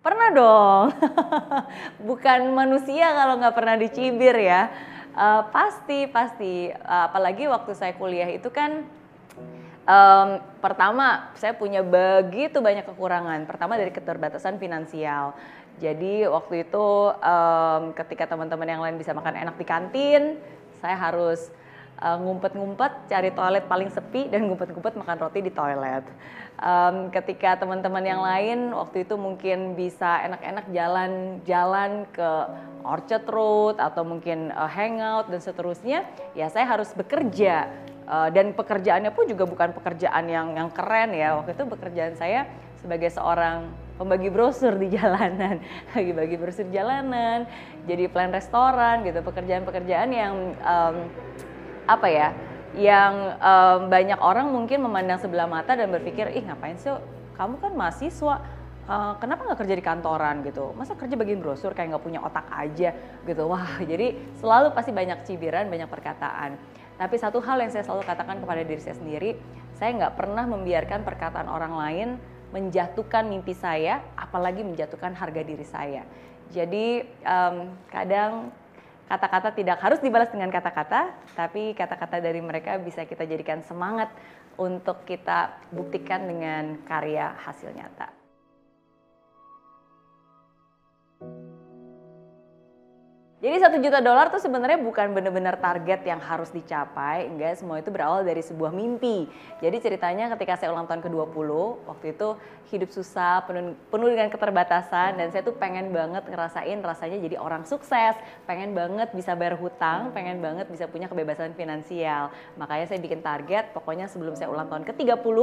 Pernah dong. Bukan manusia kalau nggak pernah dicibir ya. Uh, pasti, pasti. Uh, apalagi waktu saya kuliah itu kan um, pertama saya punya begitu banyak kekurangan. Pertama dari keterbatasan finansial. Jadi waktu itu um, ketika teman-teman yang lain bisa makan enak di kantin, saya harus uh, ngumpet-ngumpet cari toilet paling sepi dan ngumpet-ngumpet makan roti di toilet. Um, ketika teman-teman yang lain waktu itu mungkin bisa enak-enak jalan-jalan ke Orchard Road atau mungkin uh, hangout dan seterusnya, ya saya harus bekerja uh, dan pekerjaannya pun juga bukan pekerjaan yang yang keren ya. Waktu itu pekerjaan saya sebagai seorang pembagi brosur di jalanan, lagi bagi brosur jalanan, jadi plan restoran gitu, pekerjaan-pekerjaan yang um, apa ya yang um, banyak orang mungkin memandang sebelah mata dan berpikir ih ngapain sih kamu kan mahasiswa uh, kenapa nggak kerja di kantoran? Gitu. Masa kerja bagian brosur kayak nggak punya otak aja? Gitu. Wah jadi selalu pasti banyak cibiran banyak perkataan. Tapi satu hal yang saya selalu katakan kepada diri saya sendiri saya nggak pernah membiarkan perkataan orang lain menjatuhkan mimpi saya apalagi menjatuhkan harga diri saya. Jadi um, kadang kata-kata tidak harus dibalas dengan kata-kata, tapi kata-kata dari mereka bisa kita jadikan semangat untuk kita buktikan dengan karya hasil nyata. Jadi satu juta dolar tuh sebenarnya bukan benar-benar target yang harus dicapai, enggak semua itu berawal dari sebuah mimpi. Jadi ceritanya ketika saya ulang tahun ke-20, waktu itu hidup susah, penuh, penuh dengan keterbatasan dan saya tuh pengen banget ngerasain rasanya jadi orang sukses, pengen banget bisa bayar hutang, pengen banget bisa punya kebebasan finansial. Makanya saya bikin target, pokoknya sebelum saya ulang tahun ke-30,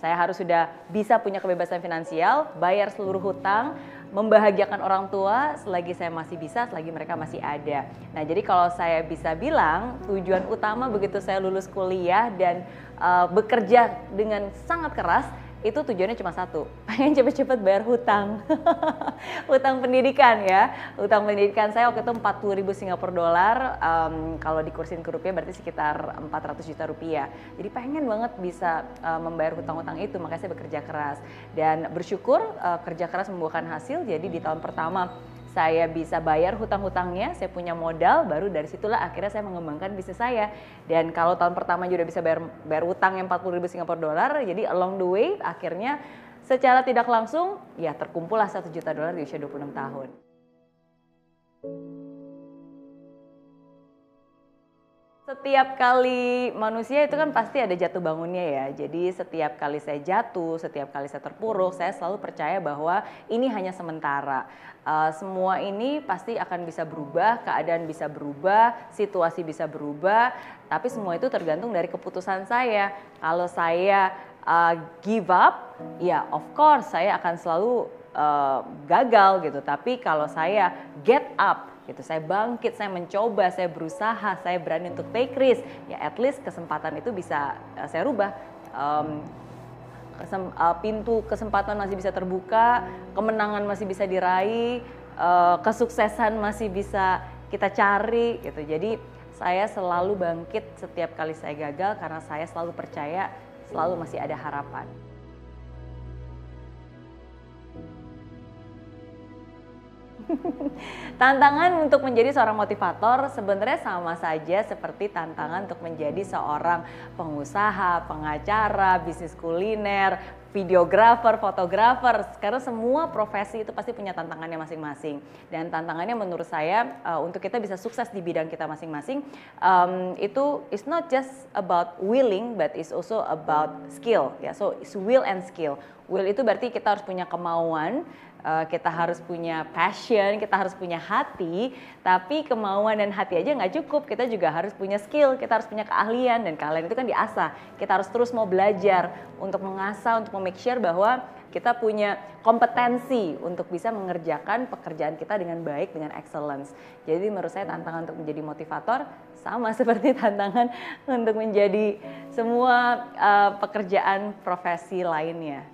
saya harus sudah bisa punya kebebasan finansial, bayar seluruh hutang, membahagiakan orang tua selagi saya masih bisa, selagi mereka masih ada. Nah, jadi kalau saya bisa bilang tujuan utama begitu saya lulus kuliah dan uh, bekerja dengan sangat keras itu tujuannya cuma satu, pengen cepet-cepet bayar hutang, hutang pendidikan ya, hutang pendidikan saya waktu itu 40 ribu Singapura dolar, um, kalau dikursin ke rupiah berarti sekitar 400 juta rupiah. Jadi pengen banget bisa uh, membayar hutang-hutang itu, makanya saya bekerja keras dan bersyukur uh, kerja keras membuahkan hasil. Jadi di tahun pertama saya bisa bayar hutang-hutangnya, saya punya modal, baru dari situlah akhirnya saya mengembangkan bisnis saya. Dan kalau tahun pertama juga bisa bayar bayar utang yang 40 ribu Singapura dolar, jadi along the way akhirnya secara tidak langsung ya terkumpullah satu juta dolar di usia 26 tahun. Setiap kali manusia itu kan pasti ada jatuh bangunnya ya. Jadi setiap kali saya jatuh, setiap kali saya terpuruk, saya selalu percaya bahwa ini hanya sementara. Uh, semua ini pasti akan bisa berubah, keadaan bisa berubah, situasi bisa berubah, tapi semua itu tergantung dari keputusan saya. Kalau saya uh, give up, ya of course saya akan selalu uh, gagal gitu. Tapi kalau saya get up, gitu. Saya bangkit saya mencoba saya berusaha saya berani untuk take risk. Ya at least kesempatan itu bisa uh, saya rubah. Um, kesem, uh, pintu kesempatan masih bisa terbuka kemenangan masih bisa diraih uh, kesuksesan masih bisa kita cari gitu. Jadi saya selalu bangkit setiap kali saya gagal karena saya selalu percaya selalu masih ada harapan. tantangan untuk menjadi seorang motivator sebenarnya sama saja seperti tantangan untuk menjadi seorang pengusaha, pengacara, bisnis kuliner, videografer, fotografer, karena semua profesi itu pasti punya tantangannya masing-masing. Dan tantangannya menurut saya uh, untuk kita bisa sukses di bidang kita masing-masing um, itu is not just about willing, but is also about skill. Ya, so it's will and skill. Will itu berarti kita harus punya kemauan, uh, kita harus punya passion, kita harus punya hati, tapi kemauan dan hati aja nggak cukup, kita juga harus punya skill, kita harus punya keahlian dan keahlian itu kan diasah. Kita harus terus mau belajar untuk mengasah, untuk make sure bahwa kita punya kompetensi untuk bisa mengerjakan pekerjaan kita dengan baik, dengan excellence. Jadi menurut saya tantangan untuk menjadi motivator sama seperti tantangan untuk menjadi semua uh, pekerjaan profesi lainnya.